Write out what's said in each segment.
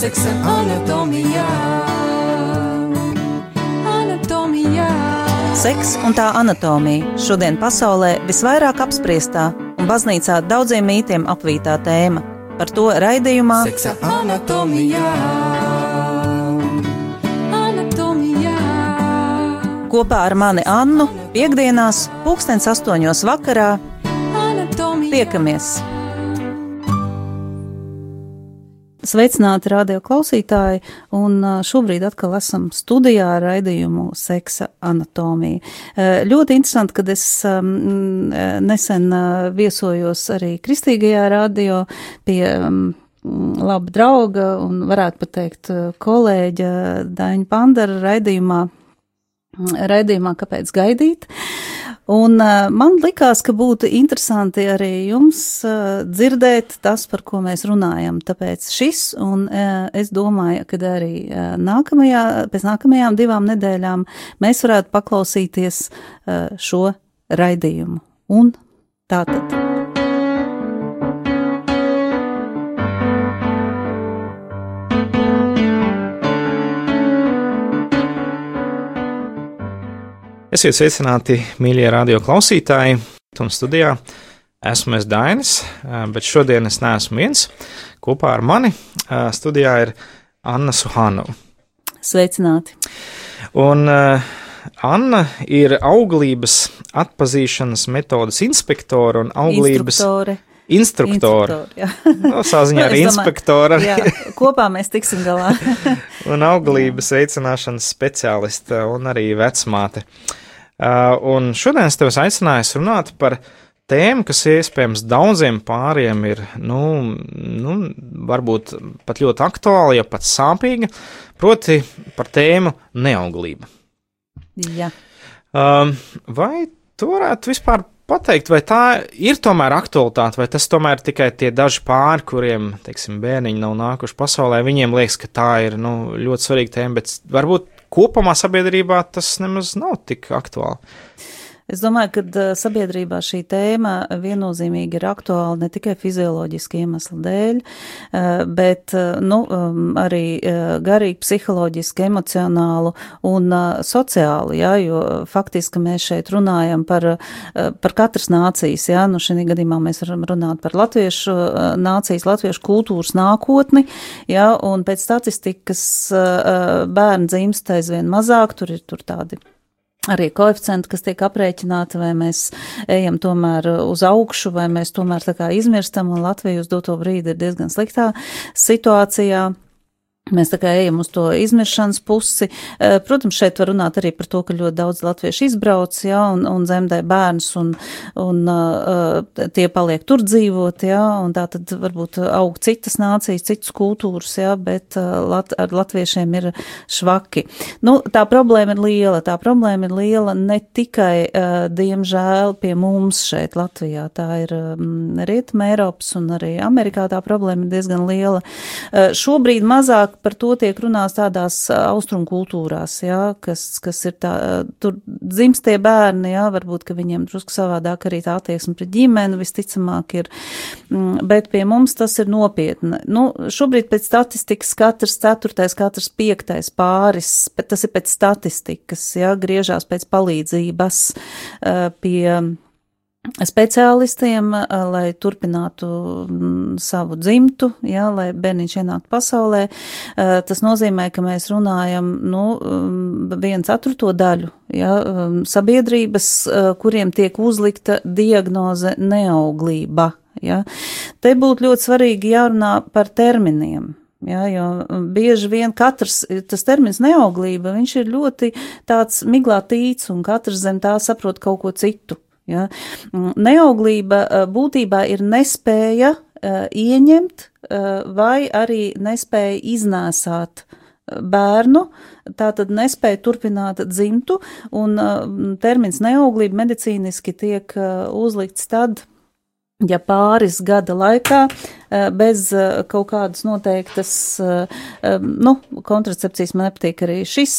seksa anatomijā. Anatomijā. Seks un tā anatomija šodien pasaulē visvairāk apspriestā un baznīcā daudziem mītiem apvītā tēma. Par to raidījumā Seksa anatomijā. Anatomijā. kopā ar mani Annu piekdienās, pulkstens astoņos vakarā. Anatomijā. Tiekamies! Sveicināti radio klausītāji, un šobrīd atkal esam studijā ar raidījumu Seksa anatomija. Ļoti interesanti, kad es nesen viesojos arī Kristīgajā radio pie laba drauga un varētu pat teikt ā, kolēģa Daņa Pandara raidījumā, raidījumā Kāpēc gaidīt? Un man likās, ka būtu interesanti arī jums dzirdēt tas, par ko mēs runājam. Tāpēc šis, un es domāju, ka arī nākamajā, pēc nākamajām divām nedēļām mēs varētu paklausīties šo raidījumu. Un tā tad. Esiet sveicināti, mīļie radio klausītāji, un studijā esmu es Dainis, bet šodien es neesmu viens. Kopā ar mani studijā ir Anna Suhanova. Sveicināti! Un uh, Anna ir auglības atpazīšanas metodas inspektore un auglības Instruktore. Instruktore. Instruktore, jā. No, Saziņā ar inspektoru Jā, kopā mēs tiksim galā. un auglības veicināšanas speciāliste un arī vecmāte. Uh, un šodien es tev aicināju runāt par tēmu, kas iespējams daudziem pāriem ir, nu, nu, varbūt pat ļoti aktuāla, ja pat sāpīga, proti par tēmu neauglība. jā. Um, vai tu varētu vispār pateikt, vai tā ir tomēr aktualitāte, vai tas tomēr tikai tie daži pāri, kuriem, teiksim, bērniņi nav nākuši pasaulē, viņiem liekas, ka tā ir nu, ļoti svarīga tēma, bet varbūt kopumā sabiedrībā tas nemaz nav tik aktuāli. Es domāju, ka sabiedrībā šī tēma viennozīmīgi ir aktuāla ne tikai fizioloģiski iemeslu dēļ, bet nu, arī garīgi, psiholoģiski, emocionālu un sociāli, jā, jo faktiski mēs šeit runājam par, par katras nācijas, jā, nu šī gadījumā mēs varam runāt par latviešu nācijas, latviešu kultūras nākotni, jā, un pēc statistikas bērni dzimst aizvien mazāk, tur ir tur tādi arī koeficienti, kas tiek aprēķināti, vai mēs ejam tomēr uz augšu, vai mēs tomēr tā kā izmirstam, un Latvija uz doto brīdi ir diezgan sliktā situācijā. Mēs tā kā ejam uz to izmiršanas pusi. Eh, Protams, šeit var runāt arī par to, ka ļoti daudz latviešu izbrauc, jā, un, un zemdē bērns, un, un uh, tie paliek tur dzīvot, jā, un tā tad varbūt aug citas nācijas, citas kultūras, jā, bet uh, lat, ar latviešiem ir švaki. Nu, tā problēma ir liela, tā problēma ir liela ne tikai, uh, diemžēl, pie mums šeit Latvijā, tā ir um, Rietuma Eiropas un arī Amerikā tā problēma ir diezgan liela. Uh, šobrīd mazāk par to tiek runāts tādās austrumu kultūrās, jā, kas, kas ir tā, tur dzimstie bērni, jā, varbūt, ka viņiem drusku savādāk arī tā attieksme pret ģimeni visticamāk ir, mm, bet pie mums tas ir nopietni. Nu, šobrīd pēc statistikas katrs ceturtais, katrs piektais pāris, bet tas ir pēc statistikas, jā, griežās pēc palīdzības pie speciālistiem, eh, lai turpinātu mm, savu dzimtu, ja, lai bērniņš ienāktu pasaulē. Eh, Tas nozīmē, ka mēs runājam nu, mm, viens ceturto daļu ja, mm, sabiedrības, eh, kuriem tiek uzlikta diagnoze neauglība. Ja. Te būtu ļoti svarīgi jārunā par terminiem. Jā, jo bieži vien katrs, tas termins neauglība, viņš ir ļoti tāds miglā tīts, un katrs zem tā saprot kaut ko citu. Ja? Neauglība būtībā ir nespēja ieņemt vai arī nespēja iznēsāt bērnu, tā tad nespēja turpināt dzimtu, un termins neauglība medicīniski tiek uzlikts tad, ja pāris gada laikā eh, bez eh, kaut kādas noteiktas, eh, nu, kontracepcijas man nepatīk arī šis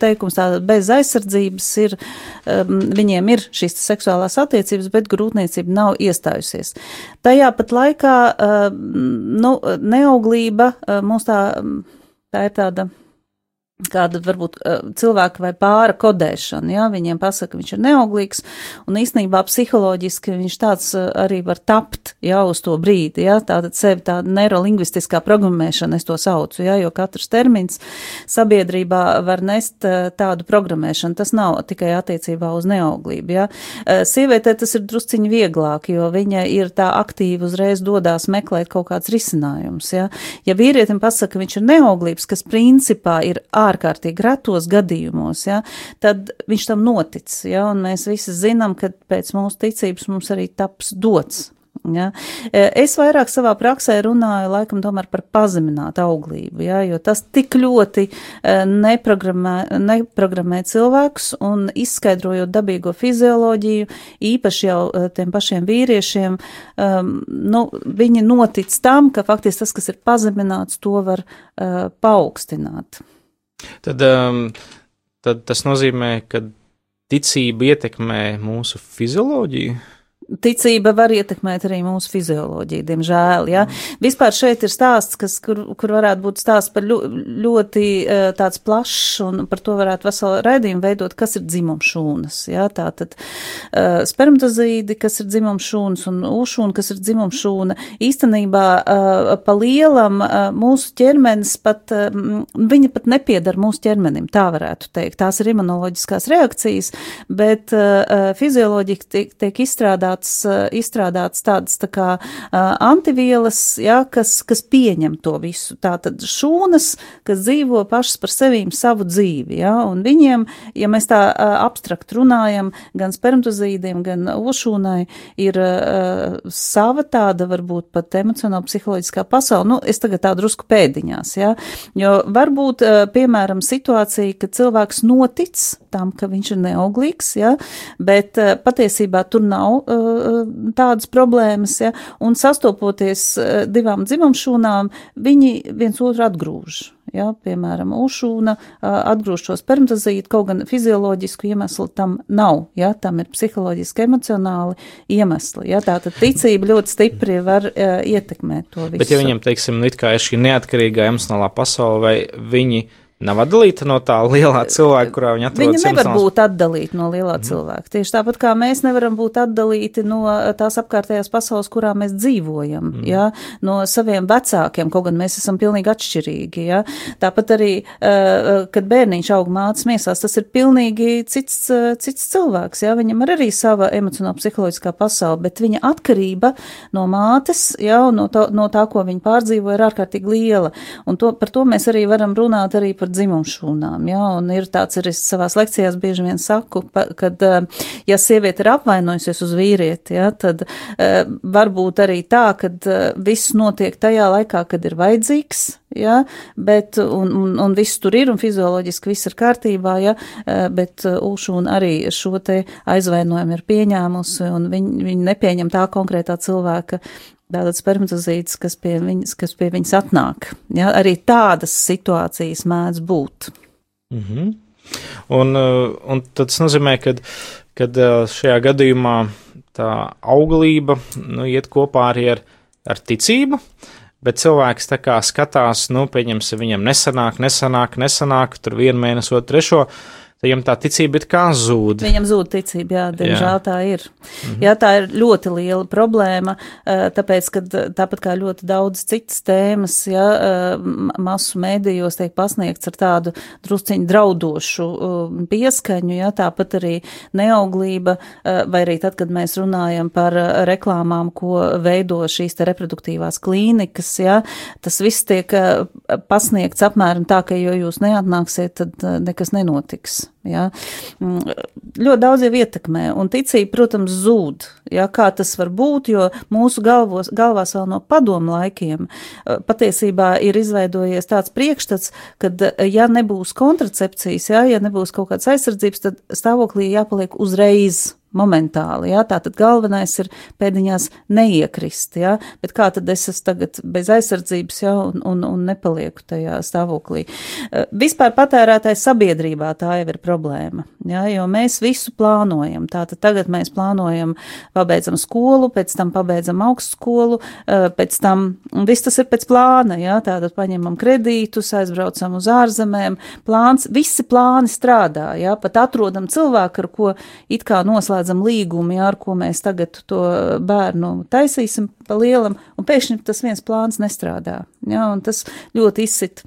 teikums, tātad bez aizsardzības ir, viņiem ir šīs seksuālās attiecības, bet grūtniecība nav iestājusies. Tajā pat laikā, nu, neauglība mūs tā, tā ir tāda kāda varbūt eh, cilvēka vai pāra kodēšana, ja, viņiem pasaka, viņš ir neauglīgs, un īstenībā psiholoģiski viņš tāds eh, arī var tapt jau uz to brīdi, ja, tātad sevi tāda neirolingvistiskā programmēšana, es to saucu, ja, jo katrs termins sabiedrībā var nest eh, tādu programmēšanu, tas nav tikai attiecībā uz neauglību, ja. Sievietē tas ir drusciņi vieglāk, jo viņa ir tā aktīvi uzreiz dodās meklēt kaut kāds risinājums, ja. Ja vīrietim pasaka, viņš ir neauglības, kas principā ir ārkārtīgi retos gadījumos, ja, tad viņš tam notic, ja, un mēs visi zinām, ka pēc mūsu ticības mums arī taps dots. Ja. Es vairāk savā praksē runāju laikam tomēr par pazeminātu auglību, ja, jo tas tik ļoti e, neprogrammē, neprogrammē cilvēkus un izskaidrojot dabīgo fizioloģiju, īpaši jau e, tiem pašiem vīriešiem, um, nu, viņi notic tam, ka faktiski tas, kas ir pazemināts, to var uh, paaugstināt. Tad, um, tad tas nozīmē, ka ticība ietekmē mūsu fizioloģiju. Ticība var ietekmēt arī mūsu fizioloģiju, diemžēl. Ja? Mm. Vispār šeit ir stāsts, kas, kur, kur varētu būt stāsts par ļoti eh, tāds plašs, un par to varētu veselu raidījumu veidot, kas ir dzimumšūnas. Ja? Tātad uh, spermatozīdi, kas ir dzimumšūnas, un ūšūna, kas ir dzimumšūna. Īstenībā uh, pa lielam uh, mūsu ķermenis pat, uh, viņa pat nepiedara mūsu ķermenim, tā varētu teikt. Tās ir imunoloģiskās reakcijas, bet fizioloģija tiek, tiek izstrādāta izstrādāts, eh, izstrādāts tādas tā kā eh, antivielas, ja, kas, kas pieņem to visu. Tātad šūnas, kas dzīvo pašas par sevīm savu dzīvi, ja, un viņiem, ja mēs tā eh, abstrakt runājam, gan spermatozīdiem, gan ošūnai, ir sava tāda varbūt pat emocionāla psiholoģiskā pasaule. Nu, es tagad tā drusku pēdiņās, ja, jo varbūt, piemēram, situācija, ka cilvēks notic tam, ka viņš ir neauglīgs, ja, bet patiesībā tur nav uh, tādas problēmas, ja, un sastopoties eh, divām dzimumšūnām, viņi viens otru atgrūž. Ja, piemēram, ušūna eh, atgrūž šo spermatozītu, kaut gan fizioloģisku iemeslu tam nav, ja, tam ir psiholoģiski, emocionāli iemesli. Ja, tā tad ticība ļoti stipri var uh, ietekmēt to visu. Bet ja viņam, teiksim, ir šī neatkarīgā emocionālā pasaule, vai viņi nav atdalīta no tā lielā cilvēka, kurā viņa atrodas. Viņa nevar emocionāls... būt atdalīta no lielā mm. cilvēka. Tieši tāpat kā mēs nevaram būt atdalīti no tās apkārtējās pasaules, kurā mēs dzīvojam, mm. ja? no saviem vecākiem, kaut gan mēs esam pilnīgi atšķirīgi. Ja? Tāpat arī, kad bērniņš aug mācas miesās, tas ir pilnīgi cits, cits cilvēks. Ja? Viņam ir arī sava emocionāla psiholoģiskā pasaule, bet viņa atkarība no mātes, ja? no, to, no tā, ko viņa pārdzīvo, ir ārkārtīgi liela. Un to, par to mēs arī varam runāt arī par dzimumšūnām. Ja? Un ir tāds arī savās lekcijās bieži vien saku, kad, eh, ja sieviete ir apvainojusies uz vīrieti, ja, tad uh, varbūt arī tā, ka uh, viss notiek tajā laikā, kad ir vajadzīgs, ja, bet, un, un, un viss tur ir, un fizioloģiski viss ir kārtībā, ja, uh, bet Ulšūna arī šo te aizvainojumu ir pieņēmusi, un viņi, viņi nepieņem tā konkrētā cilvēka tātad spermatozīts, kas pie viņas, kas pie viņas atnāk. Ja, arī tādas situācijas mēdz būt. Mm -hmm. un, uh, un tas nozīmē, ka kad uh, šajā gadījumā tā auglība nu, iet kopā arī ar, ar ticību, bet cilvēks tā kā skatās, nu, pieņemsim, viņam nesanāk, nesanāk, nesanāk, tur vienu mēnesi, otru, trešo Viņam tā ticība ir kā zūd. Viņam zūd ticība, jā, diemžēl jā. tā ir. Mm -hmm. Jā, tā ir ļoti liela problēma, eh, tāpēc, ka tāpat kā ļoti daudz citas tēmas, jā, eh, masu mēdījos tiek pasniegts ar tādu drusciņu draudošu eh, pieskaņu, jā, tāpat arī neauglība, vai arī tad, kad mēs runājam par reklāmām, ko veido šīs te reproduktīvās klīnikas, jā, tas viss tiek pasniegts apmēram tā, ka, jo jūs neatnāksiet, tad nekas nenotiks. Ja? Mm, Ļoti daudz jau ietekmē, un ticība, protams, zūd. Ja? Kā tas var būt, jo mūsu galvos, galvās vēl no padomu laikiem eh, patiesībā ir izveidojies tāds priekšstats, ka, ja nebūs kontracepcijas, ja, ja nebūs kaut kādas aizsardzības, tad stāvoklī jāpaliek uzreiz momentāli, jā, tā tad galvenais ir pēdiņās neiekrist, jā, bet kā tad es esmu tagad bez aizsardzības, jā, un, un, un nepalieku tajā stāvoklī. Vispār patērētāji sabiedrībā tā jau ir problēma, jā, jo mēs visu plānojam, tātad tagad mēs plānojam, pabeidzam skolu, pēc tam pabeidzam augstskolu, pēc tam, viss tas ir pēc plāna, jā, tātad paņemam kredītus, aizbraucam uz ārzemēm, plāns, visi plāni strādā, jā, pat atrodam cilvēku, ar ko it kā noslēdz noslēdzam līgumu, jā, ar ko mēs tagad to bērnu taisīsim pa lielam, un pēkšņi tas viens plāns nestrādā. Jā, un tas ļoti izsit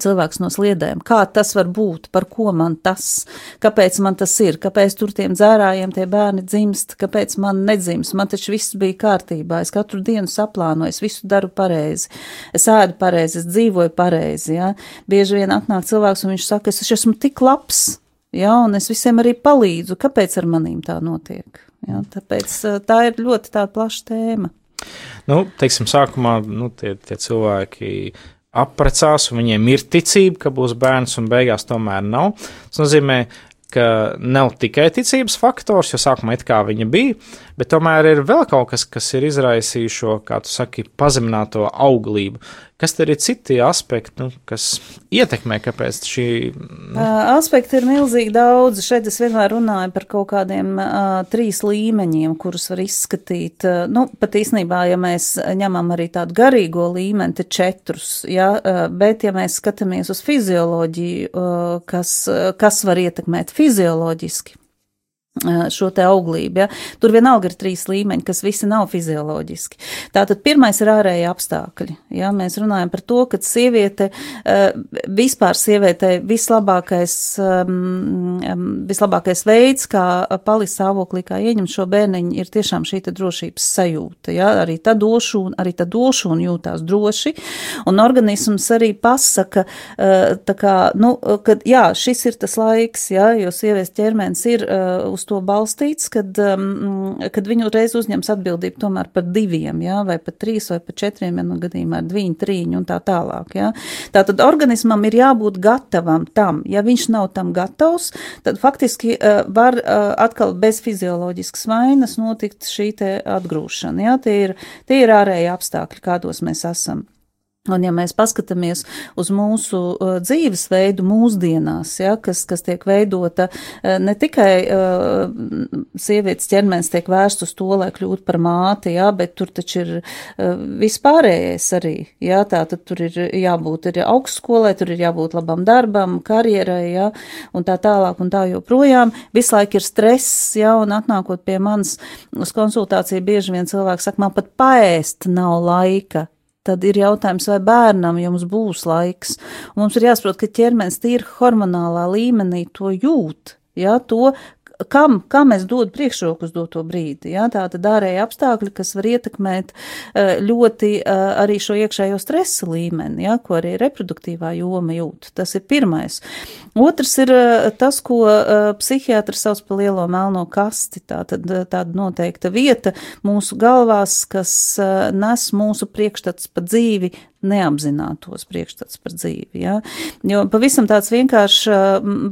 cilvēks no sliedēm. Kā tas var būt, par ko man tas, kāpēc man tas ir, kāpēc tur tiem dzērājiem tie bērni dzimst, kāpēc man nedzimst, man taču viss bija kārtībā, es katru dienu saplānoju, es visu daru pareizi, es ēdu pareizi, es dzīvoju pareizi, jā. Bieži vien atnāk cilvēks un viņš saka, es esmu tik labs, Ja, un es visiem arī palīdzu, kāpēc ar manīm tā notiek. Ja, tāpēc tā ir ļoti tāda plaša tēma. Nu, teiksim, sākumā nu, tie, tie cilvēki apprecās, un viņiem ir ticība, ka būs bērns, un beigās tomēr nav. Tas nozīmē, ka nav tikai ticības faktors, jo sākumā it kā viņa bija, bet tomēr ir vēl kaut kas, kas ir izraisījis šo, kā tu saki, pazemināto auglību. Kas tad ir citi aspekti, nu, kas ietekmē, kāpēc šī. Nu... Aspekti ir milzīgi daudz. Šeit es vienmēr runāju par kaut kādiem uh, trīs līmeņiem, kurus var izskatīt. Uh, nu, pat īstenībā, ja mēs ņemam arī tādu garīgo līmeni, te četrus, ja, uh, bet ja mēs skatāmies uz fizioloģiju, uh, kas, kas var ietekmēt fizioloģiski, šo te auglību. Ja? Tur vienalga ir trīs līmeņi, kas visi nav fizioloģiski. Tātad pirmais ir ārēji apstākļi. Ja? Mēs runājam par to, ka sieviete, vispār sievietei vislabākais, vislabākais veids, kā palīdz stāvoklī, kā ieņemt šo bērniņu, ir tiešām šī drošības sajūta. Ja? Arī tad došu, un, arī tad došu un jūtās droši. Un organisms arī pasaka, kā, nu, kad, jā, šis ir tas laiks, ja? jo sievietes ķermenis ir uz uz to balstīts, kad, um, kad viņu reiz uzņems atbildību tomēr par diviem, jā, vai pat trīs, vai pat četriem, ja nu gadījumā ar dviņu, trīņu un tā tālāk, jā. Tātad organismam ir jābūt gatavam tam. Ja viņš nav tam gatavs, tad faktiski uh, var uh, atkal bez fizioloģiskas vainas notikt šī te atgrūšana, jā. Tie ir, tie ir ārēji apstākļi, kādos mēs esam. Un ja mēs paskatāmies uz mūsu uh, dzīvesveidu mūsdienās, ja, kas, kas tiek veidota uh, ne tikai uh, sievietes ķermenis tiek vērsts uz to, lai kļūtu par māti, ja, bet tur taču ir uh, vispārējais arī, ja, tā tad tur ir jābūt ir augstskolai, tur ir jābūt labam darbam, karjerai, ja, un tā tālāk un tā joprojām. Visu laiku ir stress, ja, un atnākot pie manas uz konsultāciju, bieži vien cilvēks saka, man pat paēst nav laika tad ir jautājums, vai bērnam jums būs laiks. Un mums ir jāsaprot, ka ķermenis tīri hormonālā līmenī to jūt. Ja, to, kam, kam es dodu priekšroku uz doto brīdi. Ja? Tā tad ārēja apstākļi, kas var ietekmēt eh, ļoti eh, arī šo iekšējo stresa līmeni, ja? ko arī reproduktīvā joma jūt. Tas ir pirmais. Otrs ir eh, tas, ko psihiatrs sauc par lielo melno kasti. Tā tad tāda noteikta vieta mūsu galvās, kas nes mūsu priekšstats pa dzīvi neapzinātos priekšstats par dzīvi. Ja? Jo pavisam tāds vienkāršs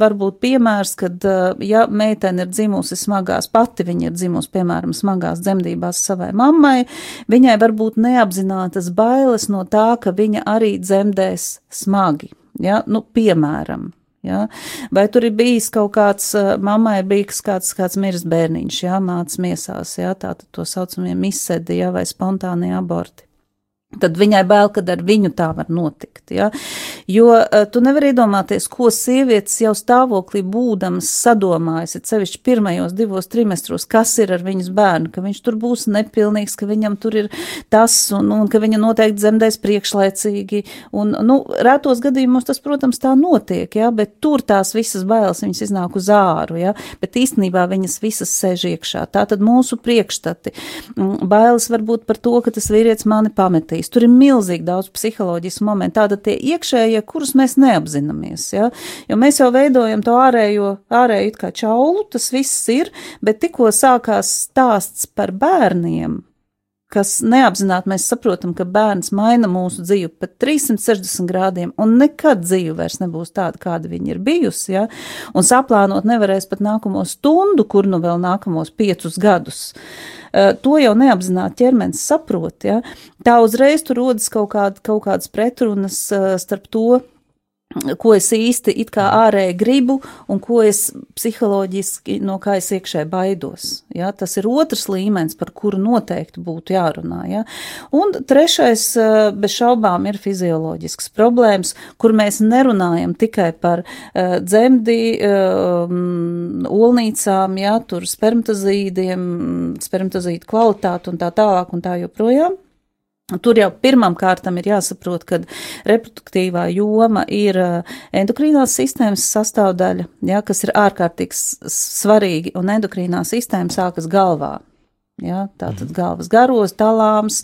varbūt piemērs, kad ja meitene ir dzimusi smagās, pati viņa ir dzimusi, piemēram, smagās dzemdībās savai mammai, viņai varbūt neapzinātas bailes no tā, ka viņa arī dzemdēs smagi. Ja? Nu, piemēram, Ja? Vai tur ir bijis kaut kāds, mammai ir bijis kāds, kāds mirs bērniņš, jā, mācas miesās, jā, tātad to saucamie misedi, jā, vai spontānie aborti. Tad viņai bail, kad ar viņu tā var notikt. Ja? Jo uh, tu nevari iedomāties, ko sievietes jau stāvoklī būdams sadomājas, ir sevišķi pirmajos divos trimestros, kas ir ar viņas bērnu, ka viņš tur būs nepilnīgs, ka viņam tur ir tas un, un ka viņa noteikti dzemdēs priekšlaicīgi. Un, nu, rētos gadījumos tas, protams, tā notiek, ja? bet tur tās visas bailes viņas iznāk uz āru, ja? bet īstenībā viņas visas sēž iekšā. Tā tad mūsu priekšstati. Mm, bailes var būt par to, ka tas vīrietis mani pametīs darījis. Tur ir milzīgi daudz psiholoģisku momentu. Tātad tie iekšējie kurus mēs neapzināmies. Ja? Jo mēs jau veidojam to ārējo, ārēju it kā čaulu, tas viss ir, bet tikko sākās stāsts par bērniem, kas neapzināti mēs saprotam, ka bērns maina mūsu dzīvi pat 360 grādiem, un nekad dzīve vairs nebūs tāda, kāda viņa ir bijusi, ja? un saplānot nevarēs pat nākamo stundu, kur nu vēl nākamos piecus gadus. Uh, to jau neapzināti ķermenis saprot, ja? tā uzreiz tur rodas kaut, kāda, kaut kādas pretrunas uh, starp to, ko es īsti it kā ārēji gribu un ko es psiholoģiski no kā es iekšē baidos. Ja? Tas ir otrs līmenis, par kuru noteikti būtu jārunā. Ja? Un trešais, eh, bez šaubām, ir fizioloģisks problēmas, kur mēs nerunājam tikai par uh, dzemdi, uh, olnīcām, ja? tur spermatozīdiem, spermatozīdu kvalitāti un tā tālāk un tā joprojām. Tur jau pirmām kārtām ir jāsaprot, ka reproduktīvā joma ir eh, endokrīnās sistēmas sastāvdaļa, ja, kas ir ārkārtīgi svarīgi, un endokrīnā sistēma sākas galvā. Ja, Tātad mhm. galvas garos, talāms,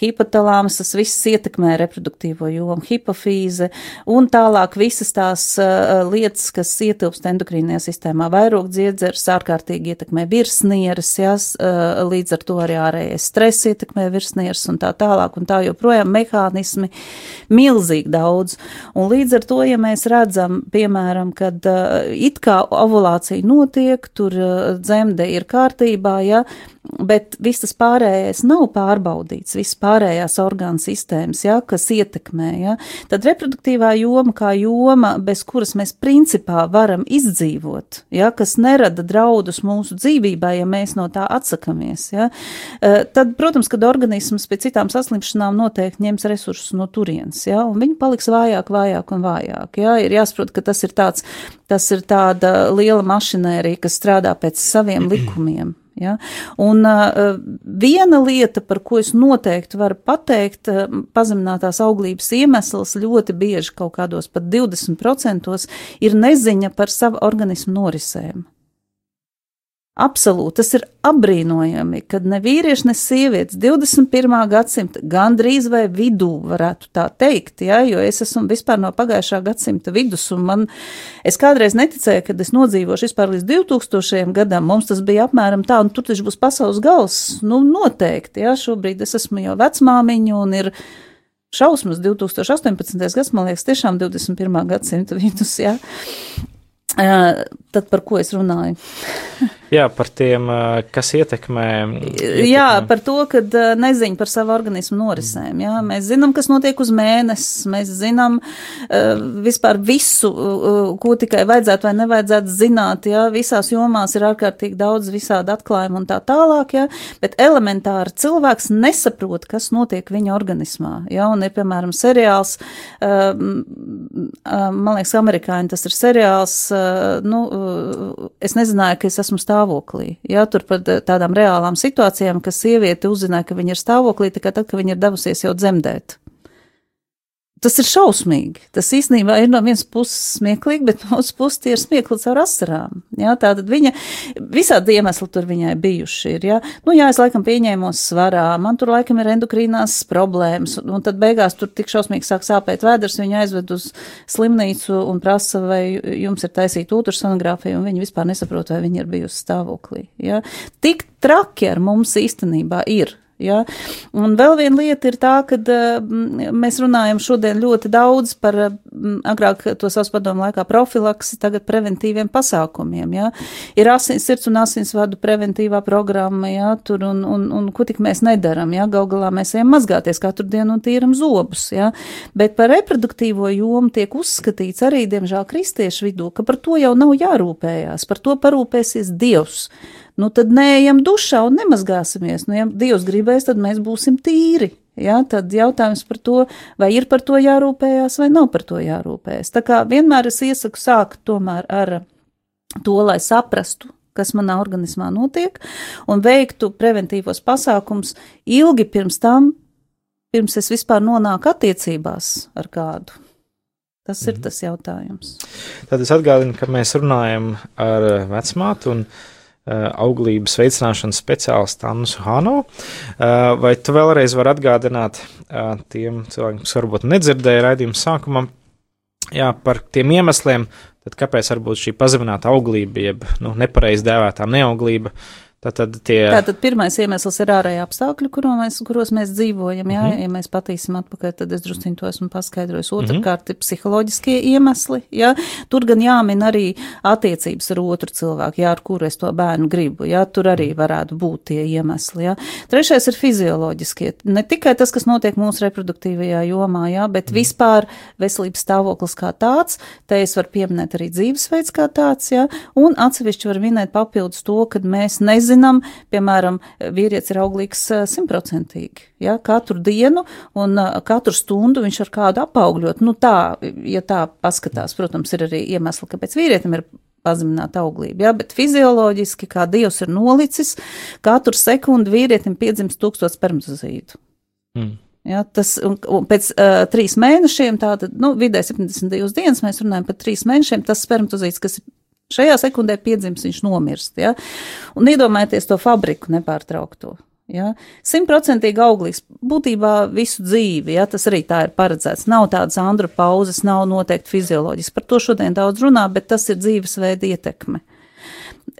hipotalāms, tas viss ietekmē reproduktīvo jomu, hipofīze un tālāk visas tās uh, lietas, kas ietilpst endokrīnajā sistēmā. Vairogdziedzers ārkārtīgi ietekmē virsnieres, ja, uh, līdz ar to arī ārējais stress ietekmē virsnieres un tā tālāk un tā joprojām mehānismi milzīgi daudz. Un līdz ar to, ja mēs redzam, piemēram, kad uh, it kā ovulācija notiek, tur uh, dzemde ir kārtībā, ja, bet viss tas pārējais nav pārbaudīts, viss pārējās orgānu sistēmas, ja, kas ietekmē, ja, tad reproduktīvā joma kā joma, bez kuras mēs principā varam izdzīvot, ja, kas nerada draudus mūsu dzīvībai, ja mēs no tā atsakamies, ja, eh, tad, protams, kad organisms pēc citām saslimšanām noteikti ņems resursus no turienes, ja, un viņi paliks vājāk, vājāk un vājāk, ja, ir jāsaprot, ka tas ir tāds, tas ir tāda liela mašinērija, kas strādā pēc saviem likumiem, Ja? Un uh, viena lieta, par ko es noteikti varu pateikt, uh, pazeminātās auglības iemesls ļoti bieži kaut kādos pat 20% ir neziņa par savu organismu norisēm. Absolūti, tas ir apbrīnojami, kad ne vīrieši, ne sievietes 21. gadsimta gandrīz vai vidū varētu tā teikt, ja, jo es esmu vispār no pagājušā gadsimta vidus, un man, es kādreiz neticēju, kad es nodzīvošu vispār līdz 2000. gadam, mums tas bija apmēram tā, un tur taču būs pasaules gals, nu noteikti, ja, šobrīd es esmu jau vecmāmiņa un ir šausmas 2018. gads, man liekas, tiešām 21. gadsimta vidus, ja. Tad par ko es runāju? Jā, par tiem, kas ietekmē. ietekmē. Jā, par to, ka neziņa par savu organismu norisēm. Jā. Mēs zinām, kas notiek uz mēnesis, mēs zinām vispār visu, ko tikai vajadzētu vai nevajadzētu zināt. Jā. Visās jomās ir ārkārtīgi daudz visādi atklājumu un tā tālāk, jā. bet elementāri cilvēks nesaprot, kas notiek viņa organismā. Jā. Un ir, piemēram, seriāls, man liekas, amerikāņi tas ir seriāls, nu, es nezināju, ka es esmu stāvojis stāvoklī. Jā, tur par tādām reālām situācijām, ka sieviete uzzināja, ka viņa ir stāvoklī tikai tad, kad viņa ir devusies jau dzemdēt. Tas ir šausmīgi. Tas īstenībā ir no vienas puses smieklīgi, bet no otras puses tie ir smiekli caur asarām. Jā, tā tad viņa, visādi iemesli tur viņai bijuši ir, jā. Nu, jā, es laikam pieņēmos svarā, man tur laikam ir endokrīnās problēmas, un tad beigās tur tik šausmīgi sāk sāpēt vēders, viņa aizved uz slimnīcu un prasa, vai jums ir taisīta ultrasonogrāfija, un viņa vispār nesaprot, vai viņa ir bijusi stāvoklī, jā. Tik traki ar mums īstenībā ir. Ja? Un vēl viena lieta ir tā, ka mēs runājam šodien ļoti daudz par agrāk to savus padomu laikā profilaksi, tagad preventīviem pasākumiem. Ja? Ir asins, sirds un asinsvadu preventīvā programma, ja? tur un, un, un ko tik mēs nedaram. Ja? Gal galā mēs ejam mazgāties katru dienu un tīram zobus. Ja? Bet par reproduktīvo jomu tiek uzskatīts arī, diemžēl, kristiešu vidū, ka par to jau nav jārūpējās, par to parūpēsies Dievs nu tad neejam dušā un nemazgāsimies. Nu, ja Dievs gribēs, tad mēs būsim tīri. Ja, tad jautājums par to, vai ir par to jārūpējās vai nav par to jārūpējas. Tā kā vienmēr es iesaku sākt ar to, lai saprastu, kas manā organismā notiek, un veiktu preventīvos pasākums ilgi pirms tam, pirms es vispār nonāku attiecībās ar kādu. Tas ir mm. tas jautājums. Tad es atgādinu, ka mēs runājam ar vecmātu un auglības veicināšanas speciālistu Annu Hāno. Eh, vai tu vēlreiz vari atgādināt eh, tiem cilvēkiem, kas varbūt nedzirdēja raidījumu sākumam, jā, par tiem iemesliem, tad kāpēc varbūt šī pazemināta auglība, jeb nu, nepareizi dēvētā neauglība, Tātad, tie... Tātad pirmais iemesls ir ārēja apstākļi, kuro mēs, kuros mēs dzīvojam. Jā, mm -hmm. ja mēs patīsim atpakaļ, tad es drusciņ to esmu paskaidrojis. Otrakārt, mm -hmm. ir psiholoģiskie iemesli. Jā. Tur gan jāmin arī attiecības ar otru cilvēku, jā, ar kuru es to bērnu gribu. Jā, tur arī varētu būt tie iemesli. Jā. Trešais ir fizioloģiskie. Ne tikai tas, kas notiek mūsu reproduktīvajā jomā, jā, bet mm -hmm. vispār veselības stāvoklis kā tāds. Te es varu pieminēt arī dzīvesveids kā tāds, jā, un atsevišķi var minēt papildus to, kad mēs nezinām, zinām, piemēram, vīrietis ir auglīgs simtprocentīgi, ja, katru dienu un katru stundu viņš ar kādu apaugļot. Nu tā, ja tā paskatās, protams, ir arī iemesli, kāpēc vīrietim ir pazemināta auglība, ja, bet fizioloģiski, kā Dievs ir nolicis, katru sekundi vīrietim piedzimst tūkstots spermatozītu. Mm. Ja, tas, un, un pēc uh, trīs mēnešiem, tātad, nu, vidē 72 dienas, mēs runājam par trīs mēnešiem, tas spermatozīts, kas ir Šajā sekundē piedzims, viņš nomirst. Ja? Un iedomājieties to fabriku nepārtraukto. Ja? Simtprocentīgi auglīgs, būtībā visu dzīvi, ja? tas arī tā ir paredzēts. Nav tādas andru pauzes, nav noteikti fizioloģiski. Par to šodien daudz runā, bet tas ir dzīvesveida ietekme.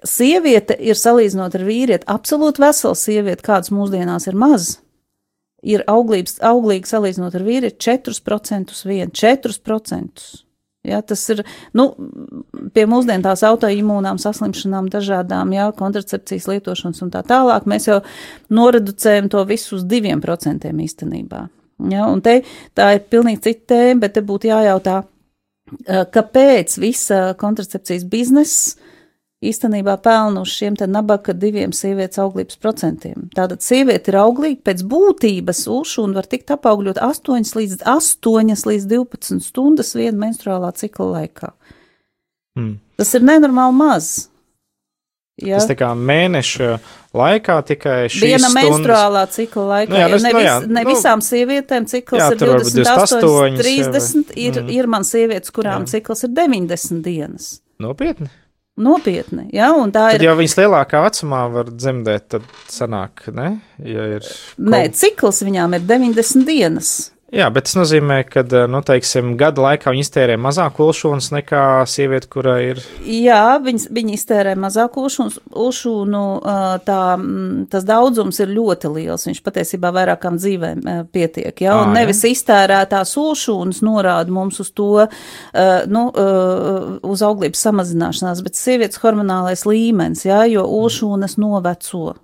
Sieviete ir salīdzinot ar vīrieti, absolūti vesela sieviete, kādas mūsdienās ir maz. Ir auglības, auglīgi salīdzinot ar vīrieti 4% vien, 4%. Ja, tas ir nu, pie mūsdienu tās autoimūnām saslimšanām, dažādām jā, kontracepcijas lietošanas un tā tālāk. Mēs jau noreducējam to visu uz diviem procentiem īstenībā. Ja, un te tā ir pilnīgi cita tēma, bet te būtu jājautā, kāpēc visa kontracepcijas biznesa īstenībā pelna uz šiem te nabaga diviem sievietes auglības procentiem. Tātad sieviete ir auglīga pēc būtības ušu un var tikt apaugļot 8 līdz 8 līdz 12 stundas viena menstruālā cikla laikā. Hmm. Tas ir nenormāli maz. Ja? Tas tā kā mēneša laikā tikai šī viena stundas... menstruālā cikla laikā. Nu, jā, ne, nu, jā, ne nu, visām sievietēm cikls jā, ir 28, 28 30, ir, mm. ir man sievietes, kurām jā. cikls ir 90 dienas. Nopietni? Nopietni, ja, un tā tad ir. Ja viņas lielākā vecumā var dzemdēt, tad sanāk, ne? Ja ir. Nē, cikls viņām ir 90 dienas. Jā, bet tas nozīmē, ka, nu, teiksim, gada laikā viņi iztērē mazāk ulšūnas nekā sieviete, kurai ir. Jā, viņi, viņi iztērē mazāk ulšūnas, ulšūnu, tā, tas daudzums ir ļoti liels, viņš patiesībā vairākām dzīvēm pietiek, jā, un à, nevis jā. iztērētās ulšūnas norāda mums uz to, nu, uz auglības samazināšanās, bet sievietes hormonālais līmenis, jā, jo ulšūnas noveco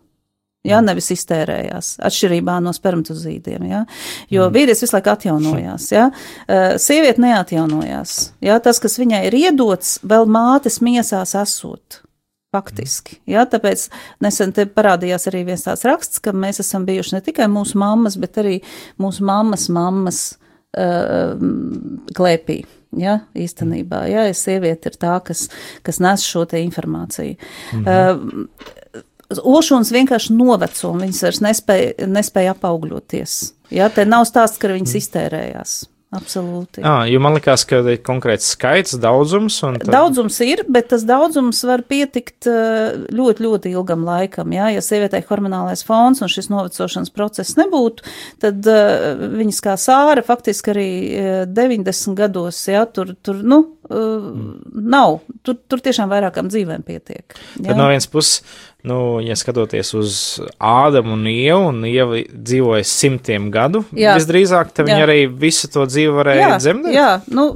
ja, nevis iztērējās, atšķirībā no spermatozīdiem, ja, jo mm. vīrietis visu laiku atjaunojās, ja, sieviete neatjaunojās, ja, tas, kas viņai ir iedots, vēl mātes miesās esot. Faktiski. Jā, tāpēc nesen te parādījās arī viens tāds raksts, ka mēs esam bijuši ne tikai mūsu mammas, bet arī mūsu mammas mammas uh, klēpī. Ja, īstenībā, ja, sieviete ir tā, kas, kas nes šo te informāciju. Mm -hmm. uh, Ošuns vienkārši noveco, un viņas vairs nespēja, nespēja apaugļoties. Jā, te nav stāsts, ka viņas iztērējās. Absolūti. Jā, jo man liekas, ka ir konkrēts skaits, daudzums. Tad... Daudzums ir, bet tas daudzums var pietikt ļoti, ļoti ilgam laikam. Jā? Ja sievietei hormonālais fons un šis novecošanas process nebūtu, tad viņas kā sāra faktiski arī 90 gados, jā, tur, tur nu, uh, nav. Tur, tur tiešām vairākām dzīvēm pietiek. Jā? Tad no vienas puses nu, ja skatoties uz Ādamu un Ievu, un Ieva dzīvoja simtiem gadu, jā. visdrīzāk, tad viņi arī visu to dzīvi varēja jā, dzemdēt. Jā, nu,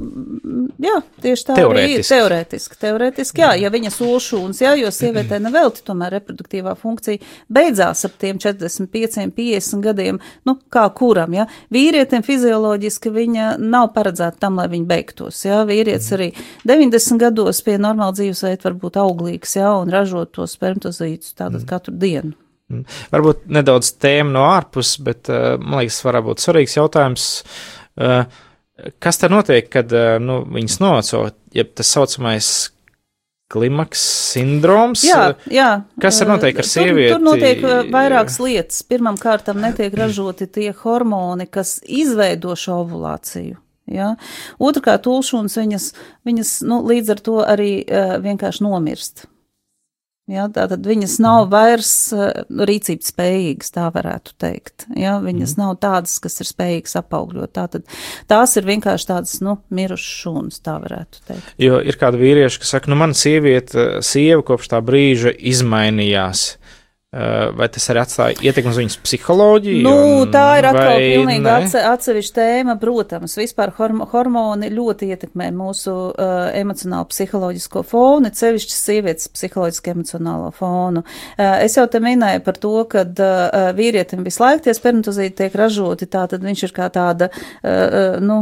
jā, tieši tā teorētiski. arī. Teorētiski, teorētiski, jā, jā. ja viņa solšūns, jā, jo sievietē nevelti tomēr reproduktīvā funkcija beidzās ap tiem 45, 50 gadiem, nu, kā kuram, jā. Vīrietim fizioloģiski viņa nav paredzēta tam, lai viņa beigtos, jā. Vīrietis arī 90 gados pie normāla dzīvesveida var būt auglīgs, jā, un ražot to spermatozītu rītus, tātad mm. katru dienu. Mm. Varbūt nedaudz tēma no ārpus, bet uh, man liekas, varētu būt svarīgs jautājums. Uh, kas tad notiek, kad uh, nu, viņas noveco, ja tas saucamais klimaks sindroms. Jā, jā. Kas ir notiek ar sievieti? Tur, tur notiek vairākas lietas. Pirmam kārtam netiek ražoti tie hormoni, kas izveido šo ovulāciju. Ja? Otrakārt, ulšūnas viņas, viņas nu, līdz ar to arī uh, vienkārši nomirst. Ja, tātad viņas nav vairs uh, rīcības spējīgas, tā varētu teikt. Ja, viņas mm. nav tādas, kas ir spējīgas apaugļot. Tātad tās ir vienkārši tādas, nu, mirušas šūnas, tā varētu teikt. Jo ir kādi vīrieši, kas saka, nu, man sieviete, sieva kopš tā brīža izmainījās. Eh, vai tas arī atstāja ietekmi uz viņas psiholoģiju? Nu, tā ir atkal pilnīgi atse, atsevišķa tēma, protams. Vispār hormo, hormoni ļoti ietekmē mūsu uh, emocionālo psiholoģisko fonu, cevišķi sievietes psiholoģisko emocionālo fonu. Uh, es jau te minēju par to, ka uh, vīrietim visu laiku tie spermatozīti tiek ražoti, tā tad viņš ir kā tāda, uh, nu,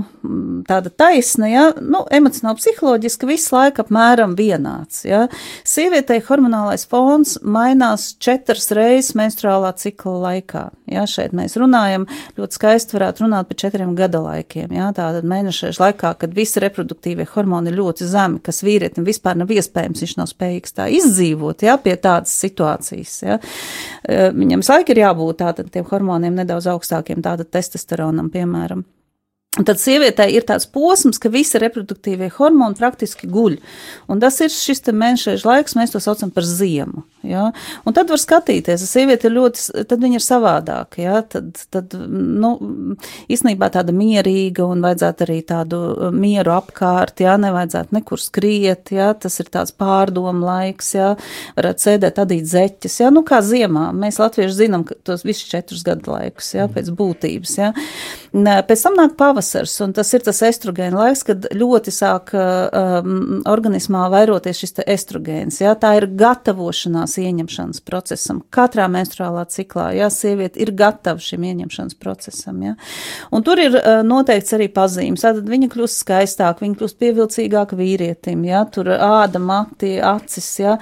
tāda taisna, ja, nu, emocionāli psiholoģiski visu laiku apmēram vienāds, ja. Sievietei hormonālais fons mainās četras četras reizes menstruālā cikla laikā. Jā, šeit mēs runājam, ļoti skaisti varētu runāt par četriem gada laikiem. Jā, tātad mēnešēšu laikā, kad visi reproduktīvie hormoni ir ļoti zemi, kas vīrietim vispār nav iespējams, viņš nav spējīgs tā izdzīvot, jā, pie tādas situācijas. Jā. Viņam laika ir jābūt tātad tiem hormoniem nedaudz augstākiem, tātad testosteronam, piemēram. Un tad sievietei ir tāds posms, ka visi reproduktīvie hormoni praktiski guļ. Un tas ir šis mēneša laiks, mēs to saucam par ziemu. Ja? Un tad var skatīties, ka sieviete ir ļoti, tad viņa ir savādāka. Ja? Tad, tad nu, īstenībā tāda mierīga un vajadzētu arī tādu mieru apkārt, ja? nevajadzētu nekur skriet, ja? tas ir tāds pārdomu laiks, ja? varētu sēdēt, adīt zeķes. Ja? Nu, kā ziemā, mēs latvieši zinām tos visus četrus gadu laikus, ja? pēc būtības. Ja? Pēc tam nāk pavasars pavasars, un tas ir tas estrogēna laiks, kad ļoti sāk um, organismā vairoties šis estrogēns. Jā, tā ir gatavošanās ieņemšanas procesam. Katrā menstruālā ciklā, jā, sieviete ir gatava šim ieņemšanas procesam, jā. Un tur ir uh, noteikts arī pazīmes. Tātad viņa kļūst skaistāk, viņa kļūst pievilcīgāk vīrietim, jā, tur āda, mati, acis, jā,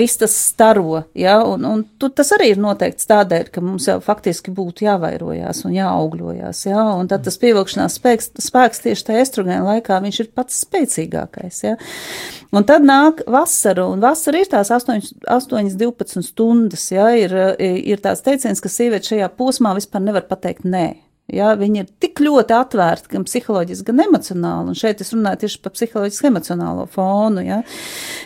viss tas staro, jā, un, un tur tas arī ir noteikts tādēļ, ka mums jau faktiski būtu jāvairojās un jāaugļojās, jā, un tad tas pievilkšanās spēks, spēks tieši tajā estrogēna laikā, viņš ir pats spēcīgākais. Ja? Un tad nāk vasara, un vasara ir tās 8, 8 12 stundas. Ja? Ir, ir tāds teiciens, ka sieviete šajā posmā vispār nevar pateikt nē. Ja, viņi ir tik ļoti atvērti, gan psiholoģiski, gan emocionāli, un šeit es runāju tieši par psiholoģisku emocionālo fonu, ja,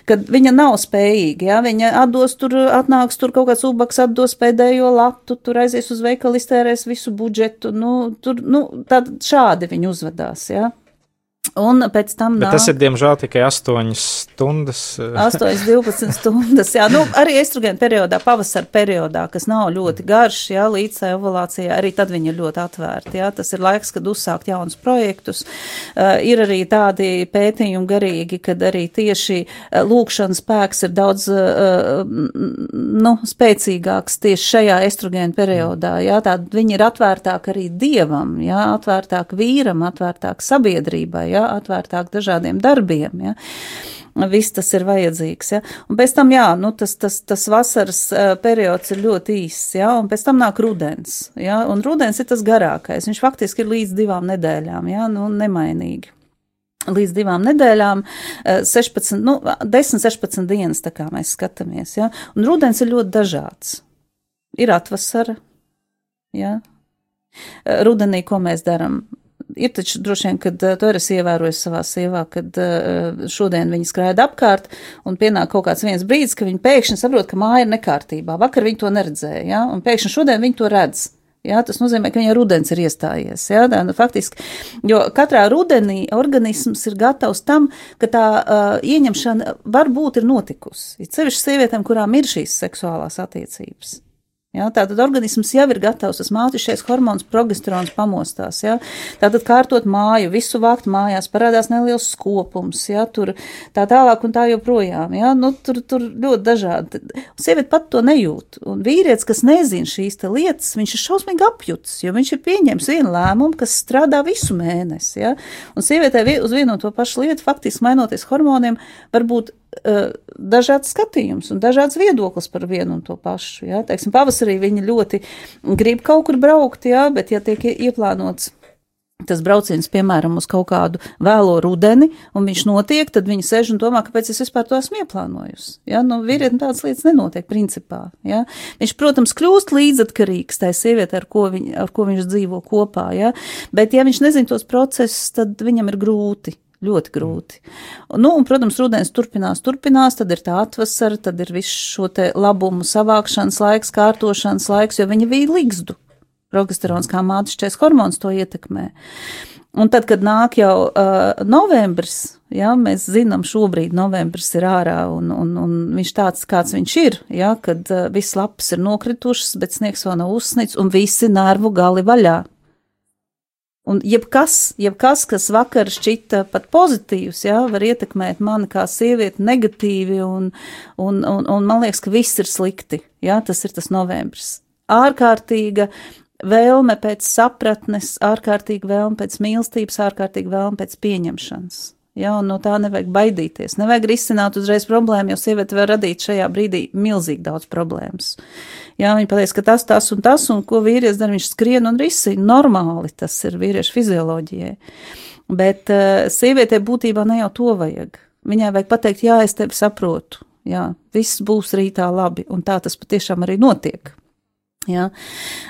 kad viņa nav spējīga, ja, viņa atdos tur, atnāks tur kaut kāds ubaks, atdos pēdējo latu, tur aizies uz veikalu, iztērēs visu budžetu, nu, tur, nu, tad šādi viņi uzvedās, ja. Un pēc tam Bet nāk, tas ir, diemžēl, tikai 8 stundas. 8, 12 stundas. Jā, nu, arī estrogēna periodā, pavasara periodā, kas nav ļoti garš, jā, līdz tai ovulācijai, arī tad viņi ir ļoti atvērti. Jā, tas ir laiks, kad uzsākt jaunus projektus. Uh, ir arī tādi pētījumi garīgi, kad arī tieši uh, lūkšanas spēks ir daudz, uh, nu, spēcīgāks tieši šajā estrogēna periodā. Jā, tā viņi ir atvērtāk arī dievam, jā, atvērtāk vīram, atvērtāk sabiedrībai ja, atvērtāk dažādiem darbiem. Ja. Viss tas ir vajadzīgs. Ja? Un pēc tam, jā, nu, tas, tas, tas vasaras uh, periods ir ļoti īss, ja? un pēc tam nāk rudens. Ja? Un rudens ir tas garākais. Viņš faktiski ir līdz divām nedēļām, ja? nu, nemainīgi. Līdz divām nedēļām, 16, nu, 10, 16 dienas, tā kā mēs skatāmies. Ja? Un rudens ir ļoti dažāds. Ir atvasara, ja? rudenī, ko mēs darām? Ir taču droši vien, kad uh, tu esi ievērojis savā sievā, kad uh, šodien viņa skraida apkārt un pienāk kaut kāds viens brīdis, ka viņa pēkšņi saprot, ka māja ir nekārtībā. Vakar viņa to neredzēja, ja? un pēkšņi šodien viņa to redz. Jā, tas nozīmē, ka viņa rudens ir iestājies. Jā, tā, nu, faktiski, jo katrā rudenī organisms ir gatavs tam, ka tā uh, ieņemšana varbūt ir notikusi. Ir sevišķi sievietēm, kurām ir šīs seksuālās attiecības. Ja, tātad organisms jau ir gatavs, tas mātišais hormons progesterons pamostās. Ja. Tātad kārtot māju, visu vākt mājās, parādās neliels skopums, ja, tur tā tālāk un tā joprojām. Ja. Nu, tur, tur ļoti dažādi. Sieviete pat to nejūt. Un vīrietis, kas nezina šīs lietas, viņš ir šausmīgi apjuts, jo viņš ir pieņēmis vienu lēmumu, kas strādā visu mēnesi. Ja. Un sievietē uz vienu un to pašu lietu, faktiski mainoties hormoniem, varbūt dažāds skatījums un dažāds viedoklis par vienu un to pašu. Ja? Teiksim, pavasarī viņi ļoti grib kaut kur braukt, ja? bet ja tiek ieplānots tas brauciens, piemēram, uz kaut kādu vēlo rudeni, un viņš notiek, tad viņi sēž un domā, kāpēc es vispār to esmu ieplānojusi. Ja? Nu, vīrietim tādas lietas nenotiek principā. Ja? Viņš, protams, kļūst līdzatkarīgs tai sievietei, ar, ko viņ, ar ko viņš dzīvo kopā, ja? bet ja viņš nezin tos procesus, tad viņam ir grūti Ļoti grūti. Nu, un, protams, rudens turpinās, turpinās, tad ir tā atvasara, tad ir viss šo te labumu savākšanas laiks, kārtošanas laiks, jo viņa bija līgzdu. Progesterons kā mātišķais hormons to ietekmē. Un tad, kad nāk jau uh, novembris, ja, mēs zinām, šobrīd novembris ir ārā un, un, un viņš tāds, kāds viņš ir, ja, kad uh, viss lapas ir nokritušas, bet sniegs vēl nav uzsnits un visi nervu gali vaļā. Un jebkas, jebkas, kas vakar šķita pat pozitīvs, jā, var ietekmēt mani kā sievieti negatīvi, un, un, un, un man liekas, ka viss ir slikti. Jā, tas ir tas novembris. Ārkārtīga vēlme pēc sapratnes, ārkārtīga vēlme pēc mīlestības, ārkārtīga vēlme pēc pieņemšanas. Ja, un no tā nevajag baidīties. Nevajag risināt uzreiz problēmu, jo sieviete var radīt šajā brīdī milzīgi daudz problēmas. Jā, viņa pateiks, ka tas, tas un tas, un ko vīrietis dara, viņš skrien un risina. Normāli tas ir vīriešu fizioloģijai. Bet uh, sievietei būtībā ne jau to vajag. Viņai vajag pateikt, jā, es tevi saprotu, jā, viss būs rītā labi, un tā tas patiešām arī notiek. Ja.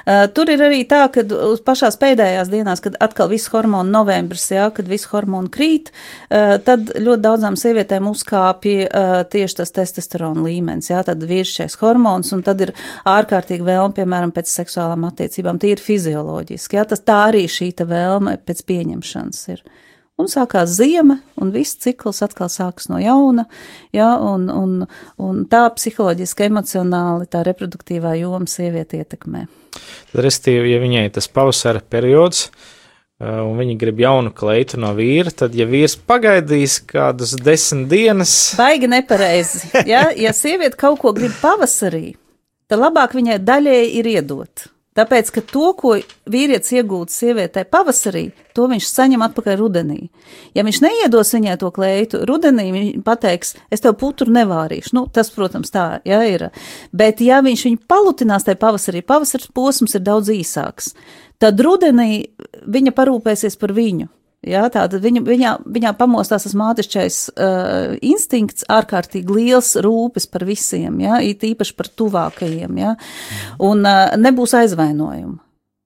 Uh, tur ir arī tā, ka uz pašās pēdējās dienās, kad atkal viss hormonu novembris, ja, kad viss hormonu krīt, uh, tad ļoti daudzām sievietēm uzkāpja uh, tieši tas testosterona līmenis, ja, tad vīrišķais hormons, un tad ir ārkārtīgi vēlme, piemēram, pēc seksuālām attiecībām, tie ir fizioloģiski, ja, tas tā arī šī vēlme pēc pieņemšanas ir. Un sākās zima, un viss cikls atkal sākas no jauna, ja, un, un, un tā psiholoģiski, emocionāli tā reproduktīvā joma sievieti ietekmē. Restīvi, ja viņai tas pavasara periods, un viņa grib jaunu kleitu no vīra, tad, ja vīrs pagaidīs kādus desmit dienas, Baigi nepareizi. Ja, ja sieviete kaut ko grib pavasarī, tad labāk viņai daļēji ir iedot. Tāpēc, ka to, ko vīrietis iegūts sievietē pavasarī, to viņš saņem atpakaļ rudenī. Ja viņš neiedos viņai to kleitu, rudenī viņš pateiks, es tev putru nevārīšu. Nu, tas, protams, tā jā, ir. Bet, ja viņš viņu palutinās tajā pavasarī, pavasaris posms ir daudz īsāks, tad rudenī viņa parūpēsies par viņu. Ja, tātad viņa, viņā, viņā pamostās tas mātišķais uh, instinkts, ārkārtīgi liels rūpes par visiem, ja, it īpaši par tuvākajiem, ja, un uh, nebūs aizvainojumu.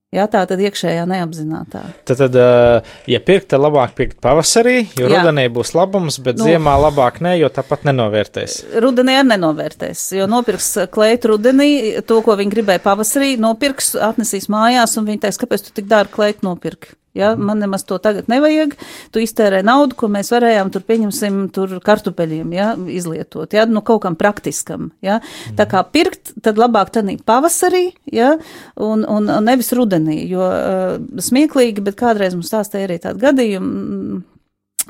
Jā, tā tad iekšējā neapzinātā. tad, tad uh, ja pirkt, tad labāk pirkt pavasarī, jo Jā. rudenī būs labums, bet Nu. ziemā labāk ne, jo tāpat nenovērtēs. Rudenī arī nenovērtēs, jo nopirks kleitu rudenī, to, ko viņi gribēja pavasarī, nopirks, atnesīs mājās, un viņi teiks, kāpēc tu tik dārgi kleitu nopirki? Ja, man nemaz to tagad nevajag. Tu iztērē naudu, ko mēs varējām tur pieņemsim, tur kartupeļiem ja, izlietot, ja, nu kaut kam praktiskam. Ja. Tā kā pirkt, tad labāk tanī pavasarī, ja, un, un, un nevis rudenī, jo uh, smieklīgi, bet kādreiz mums stāstīja arī tādu gadījumu,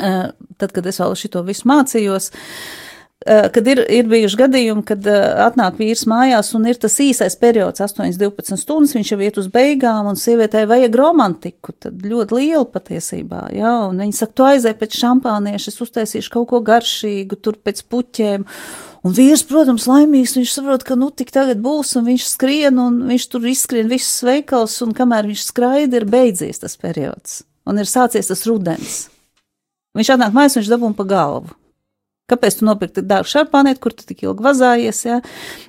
uh, tad, kad es vēl šito visu mācījos. Uh, kad ir, ir bijuši gadījumi, kad uh, atnāk vīrs mājās un ir tas īsais periods, 8-12 stundas, viņš jau iet uz beigām, un sievietei vajag romantiku, tad ļoti liela patiesībā, jā, un viņi saka, tu aizēj pēc šampānieša, es uztaisīšu kaut ko garšīgu, tur pēc puķēm, un vīrs, protams, laimīgs, viņš saprot, ka nu tik tagad būs, un viņš skrien, un viņš tur izskrien visus veikals, un kamēr viņš skraida, ir beidzies tas periods, un ir sācies tas rudens. Viņš atnāk mājās, viņš dabūna pa galvu. Kāpēc tu nopirki tik dārgu šarpānieti, kur tu tik ilgi vazājies, ja?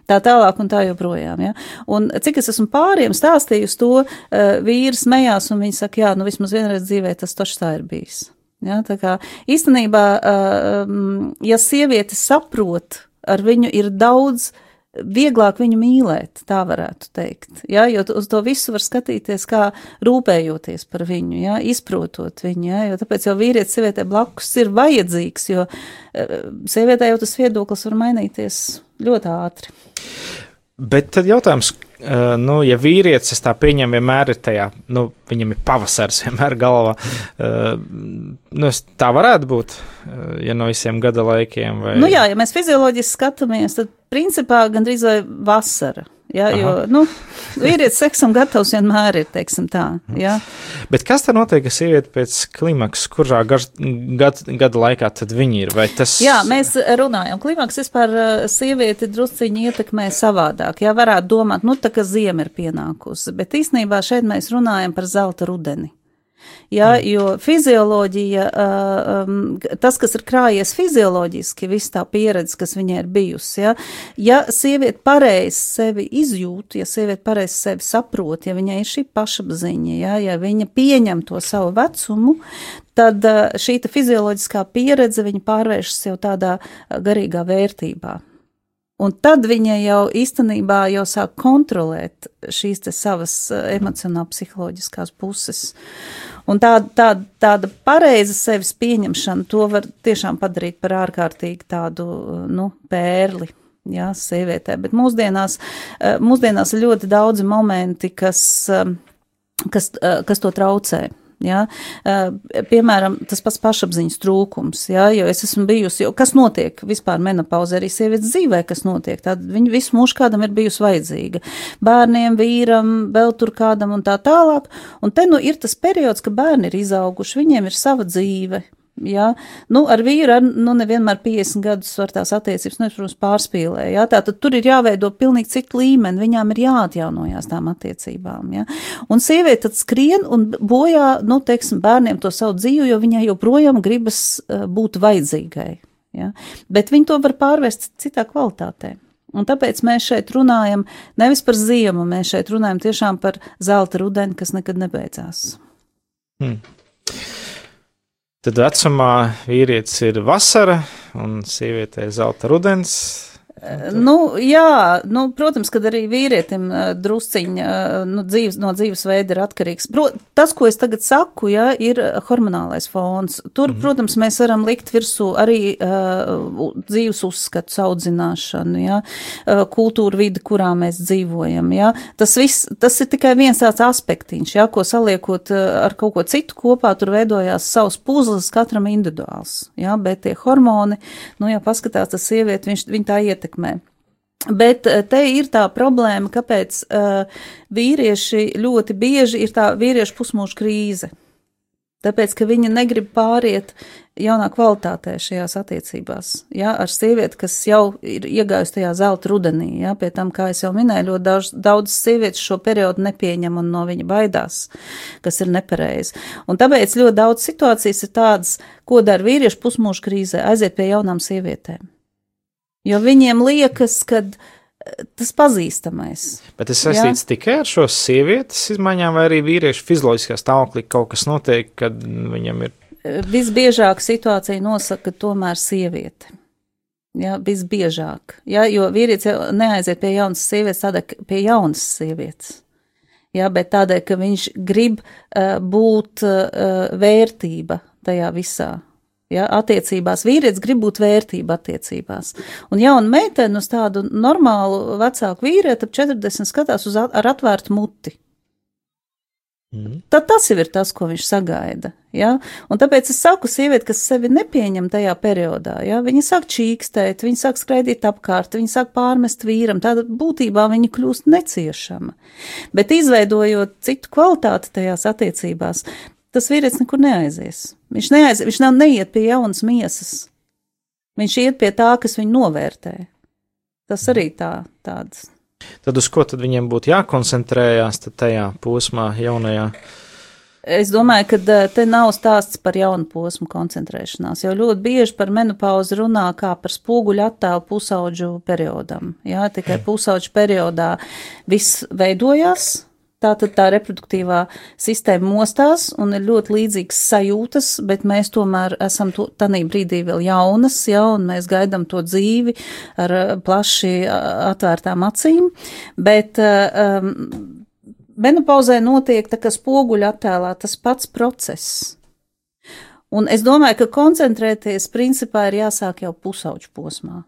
tā tālāk un tā joprojām. Ja? Un cik es esmu pāriem stāstījusi to, uh, vīrs smējās un viņi saka, jā, nu vismaz vienreiz dzīvē tas taču tā ir bijis. Ja? Tā kā īstenībā, uh, um, ja sieviete saprot, ar viņu ir daudz vieglāk viņu mīlēt, tā varētu teikt. Ja? Jo uz to visu var skatīties kā rūpējoties par viņu, ja? izprotot viņu. Ja? Jo tāpēc jau vīrietis sievietē blakus ir vajadzīgs, jo eh, sievietē jau tas viedoklis var mainīties ļoti ātri. Bet tad jautājums, uh, nu, ja vīrietis, es tā pieņemu, vienmēr ir tajā, nu, viņam ir pavasars vienmēr galvā. Uh, nu, tā varētu būt, ja no visiem gada laikiem. Vai... Nu jā, ja mēs fizioloģiski skatāmies, tad principā gandrīz vai vasara. Ja, jo, nu, vīrietis seksam gatavs vienmēr ir, teiksim tā. Ja. Bet kas tad notiek, ja sieviete pēc klimaks, kurā gar, gad, gada laikā tad viņi ir? Vai tas Jā, mēs runājam. Klimaks vispār uh, sievieti drusciņi ietekmē savādāk. Jā, varētu domāt, nu tā kā ziema ir pienākusi, bet īstenībā šeit mēs runājam par zelta rudeni. Jā, jo fizioloģija, tas, kas ir krājies fizioloģiski, viss tā pieredze, kas viņai ir bijusi, ja, ja sieviete pareizi sevi izjūt, ja sieviete pareizi sevi saprot, ja viņai ir šī pašapziņa, ja, ja viņa pieņem to savu vecumu, tad šī fizioloģiskā pieredze viņa pārvēršas jau tādā garīgā vērtībā. Un tad viņa jau īstenībā jau sāk kontrolēt šīs savas emocionāli-psiholoģiskās puses. Un tā, tā, tāda pareiza sevis pieņemšana, to var tiešām padarīt par ārkārtīgi tādu, nu, pērli. Jā, sievietē, bet mūsdienās, mūsdienās ir ļoti daudzi momenti, kas, kas, kas to traucē. Ja? Piemēram, tas pats pašapziņas trūkums, ja? jo es esmu bijusi, jo kas notiek vispār menopauzē arī sievietes dzīvē, kas notiek, tad viņa visu mūžu kādam ir bijusi vajadzīga. Bērniem, vīram, vēl tur kādam un tā tālāk. Un te nu ir tas periods, ka bērni ir izauguši, viņiem ir sava dzīve, Ja? Nu, ar vīru ar, nu, nevienmēr 50 gadus var tās attiecības, nu, protams, pārspīlē. Ja? Tātad tur ir jāveido pilnīgi citu līmeni, viņām ir jāatjaunojās tām attiecībām. Ja? Un sieviete tad skrien un bojā, nu, teiksim, bērniem to savu dzīvi, jo viņai joprojām gribas uh, būt vajadzīgai. Ja? Bet viņi to var pārvērst citā kvalitātē. Un tāpēc mēs šeit runājam nevis par ziemu, mēs šeit runājam tiešām par zelta rudeni, kas nekad nebeidzās. Hmm. Tad vecumā vīrietis ir vasara un sieviete ir zelta rudens. Nu, jā, nu, protams, kad arī vīrietim drusciņa nu, dzīves, no dzīvesveida ir atkarīgs. Pro, tas, ko es tagad saku, jā, ir hormonālais fons. Tur, mm -hmm. protams, mēs varam likt virsū arī uh, dzīves uzskatu audzināšanu, jā, uh, kultūra vidi, kurā mēs dzīvojam, jā. Tas viss, tas ir tikai viens tāds aspektiņš, jā, ko saliekot ar kaut ko citu kopā, tur veidojās savs puzles katram individuāls, jā, bet tie hormoni, nu, ja paskatās, tas sieviete, viņš, viņa tā ietekmē ietekmē. Bet eh, te ir tā problēma, kāpēc uh, vīrieši ļoti bieži ir tā vīriešu pusmūža krīze. Tāpēc, ka viņa negrib pāriet jaunā kvalitātē šajās attiecībās, ja, ar sievieti, kas jau ir iegājusi tajā zelta rudenī, ja, pie tam, kā es jau minēju, ļoti daudz, daudz sievietes šo periodu nepieņem un no viņa baidās, kas ir nepareizi. Un tāpēc ļoti daudz situācijas ir tādas, ko dara vīrieši pusmūža krīzē, aiziet pie jaunām sievietēm. Jo viņiem liekas, ka eh, tas pazīstamais. Bet tas saistīts tikai ar šo sievietes izmaiņām, vai arī vīriešu fizioloģiskā stāvoklī kaut kas notiek, kad viņam ir. Eh, visbiežāk situācija nosaka tomēr sieviete. Ja, visbiežāk. Ja, jo vīrietis jau neaiziet pie jaunas sievietes, tādēļ, pie jaunas sievietes. Ja, bet tādēļ, ka viņš grib uh, būt uh, vērtība tajā visā. Ja, attiecībās vīrietis grib būt vērtība attiecībās. Un jauna meitene uz tādu normālu vecāku vīrieti ap 40 skatās uz at ar atvērtu muti. Mm. Tad tas jau ir tas, ko viņš sagaida. Ja? Un tāpēc es saku, sieviete, kas sevi nepieņem tajā periodā, ja? viņa sāk čīkstēt, viņa sāk skraidīt apkārt, viņa sāk pārmest vīram, tāda būtībā viņa kļūst neciešama. Bet izveidojot citu kvalitāti tajās attiecībās, tas vīrietis nekur neaizies. Viņš, neaiz, viņš nav neiet pie jaunas miesas. Viņš iet pie tā, kas viņu novērtē. Tas arī tā, tāds. Tad uz ko tad viņiem būtu jākoncentrējās tajā posmā, jaunajā? Es domāju, ka eh, te nav stāsts par jaunu posmu koncentrēšanās, jo ļoti bieži par menopauzi runā kā par spoguļu attēlu pusauģu periodam. Jā, tikai pusauģu periodā viss veidojās, Tātad tā reproduktīvā sistēma mostās un ir ļoti līdzīgas sajūtas, bet mēs tomēr esam tādā brīdī vēl jaunas, ja, un mēs gaidām to dzīvi ar plaši atvērtām acīm. Bet um, menopauzē notiek tā kā spoguļa attēlā tas pats process. Un es domāju, ka koncentrēties principā ir jāsāk jau pusauģu posmā.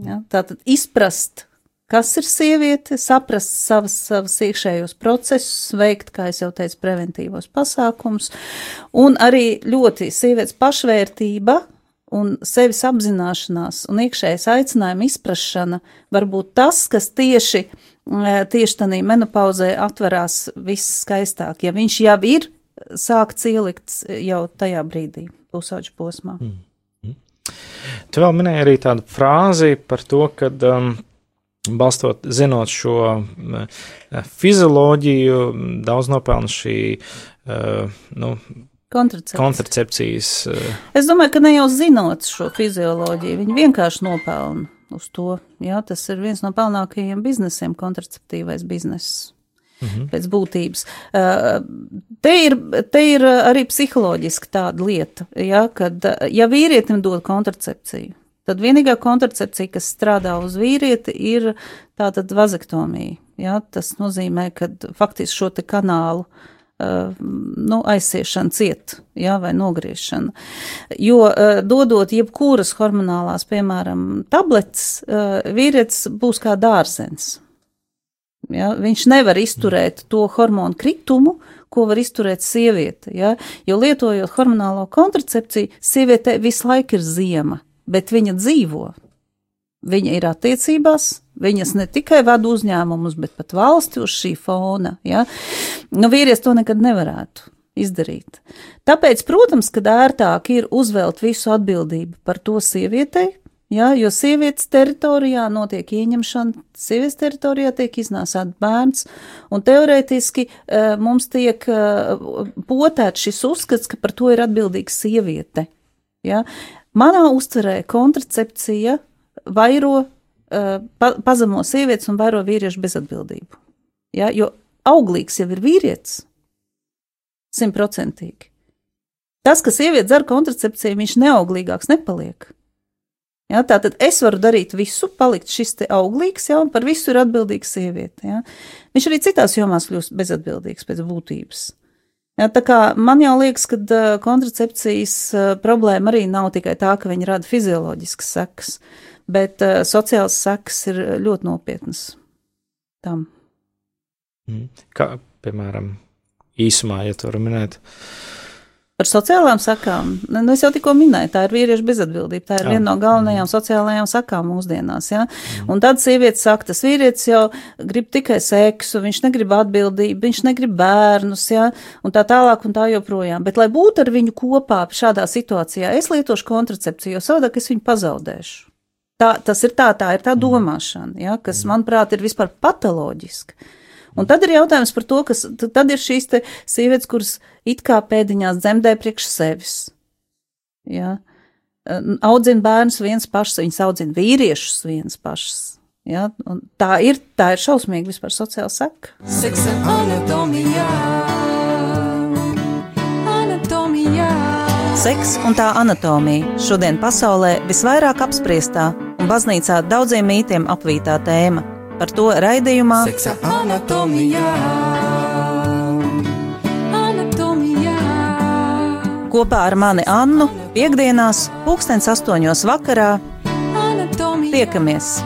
Ja, tātad izprast kas ir sieviete, saprast savas, savas iekšējos procesus, veikt, kā jau teicu, preventīvos pasākums, un arī ļoti sievietes pašvērtība un sevis apzināšanās un iekšējas aicinājuma izprašana var būt tas, kas tieši, tieši tādā menopauzē atverās viss skaistāk, ja viņš jau ir sākts ielikt jau tajā brīdī, pusauģu posmā. Mm. Tu vēl minēji arī tādu frāzi par to, ka um, balstot, zinot šo mm, fizioloģiju, daudz nopelna šī nu, Kontracepcija. kontracepcijas. Es domāju, ka ne jau zinot šo fizioloģiju, viņi vienkārši nopelna uz to. Jā, tas ir viens no pelnākajiem biznesiem, kontraceptīvais bizness. Mhm. Pēc būtības. Te ir, te ir arī psiholoģiski tāda lieta, ja, kad, ja vīrietim dod kontracepciju, tad vienīgā kontracepcija, kas strādā uz vīrieti, ir tātad vazektomija. Ja, tas nozīmē, ka faktiski šo te kanālu uh, nu, aizsiešana ciet, jā, vai nogriešana. Jo dodot jebkuras hormonālās, piemēram, tabletes, vīrietis būs kā dārzens. Ja? Viņš nevar izturēt to hormonu kritumu, ko var izturēt sieviete. Ja? Jo lietojot hormonālo kontracepciju, sieviete visu laiku ir ziema, bet viņa dzīvo. Viņa ir attiecībās, viņas ne tikai vada uzņēmumus, bet pat valsti uz šī fona. Ja? Nu, vīrietis to nekad nevarētu izdarīt. Tāpēc, protams, ka ērtāk ir uzvelt visu atbildību par to sievietei, ja, jo sievietes teritorijā notiek ieņemšana, sievietes teritorijā tiek iznāsāts bērns, un teorētiski uh, mums tiek uh, potēts šis uzskats, ka par to ir atbildīga sieviete. Ja. Manā uztverē kontracepcija vairo, uh, pa, pazemo sievietes un vairo vīriešu bezatbildību. Ja, jo auglīgs jau ir vīrietis, simtprocentīgi. Tas, ka sieviete dzer kontracepciju, viņš neauglīgāks nepaliek. Ja, tātad es varu darīt visu, palikt šis te auglīgs, ja, un par visu ir atbildīga sieviete. Ja. Viņš arī citās jomās kļūst bezatbildīgs pēc būtības. Ja, tā kā man jau liekas, ka uh, kontracepcijas uh, problēma arī nav tikai tā, ka viņa rada fizioloģiskas sekas. Uh, bet uh, sociāls sekas ir ļoti nopietnas tam. Mm. Kā, piemēram, īsumā, ja tu vari minēt? Par sociālām sakām, nu, es jau tikko minēju, tā ir vīriešu bezatbildība. Tā ir jā. viena no galvenajām mm. sociālajām sakām mūsdienās. Ja? Mm. Un tad sieviete saka, tas vīrietis jau grib tikai seksu, viņš negrib atbildību, viņš negrib bērnus, ja? un tā tālāk un tā joprojām. Bet, lai būtu ar viņu kopā šādā situācijā, es lietošu kontracepciju, jo savādāk es viņu pazaudēšu. Tā, tas ir tā, tā ir tā domāšana, ja, kas, manuprāt, ir vispār patoloģiska. Un tad ir jautājums par to, kas tad ir šīs sievietes, kuras it kā pēdiņās dzemdē priekš sevis. Ja. Audzina bērnus viens pašs, viņas audzina vīriešus viens pašs. Ja, tā ir, tā ir šausmīgi vispār sociāla seka. Seksa anatomijā. Anatomijā. Seks un tā anatomija šodien pasaulē visvairāk apspriestā un baznīcā daudziem mītiem apvītā tēma. Par to raidījumā Seksa anatomijā. Kopā ar mani Annu piekdienās, pulkstens astoņos vakarā. Tiekamies!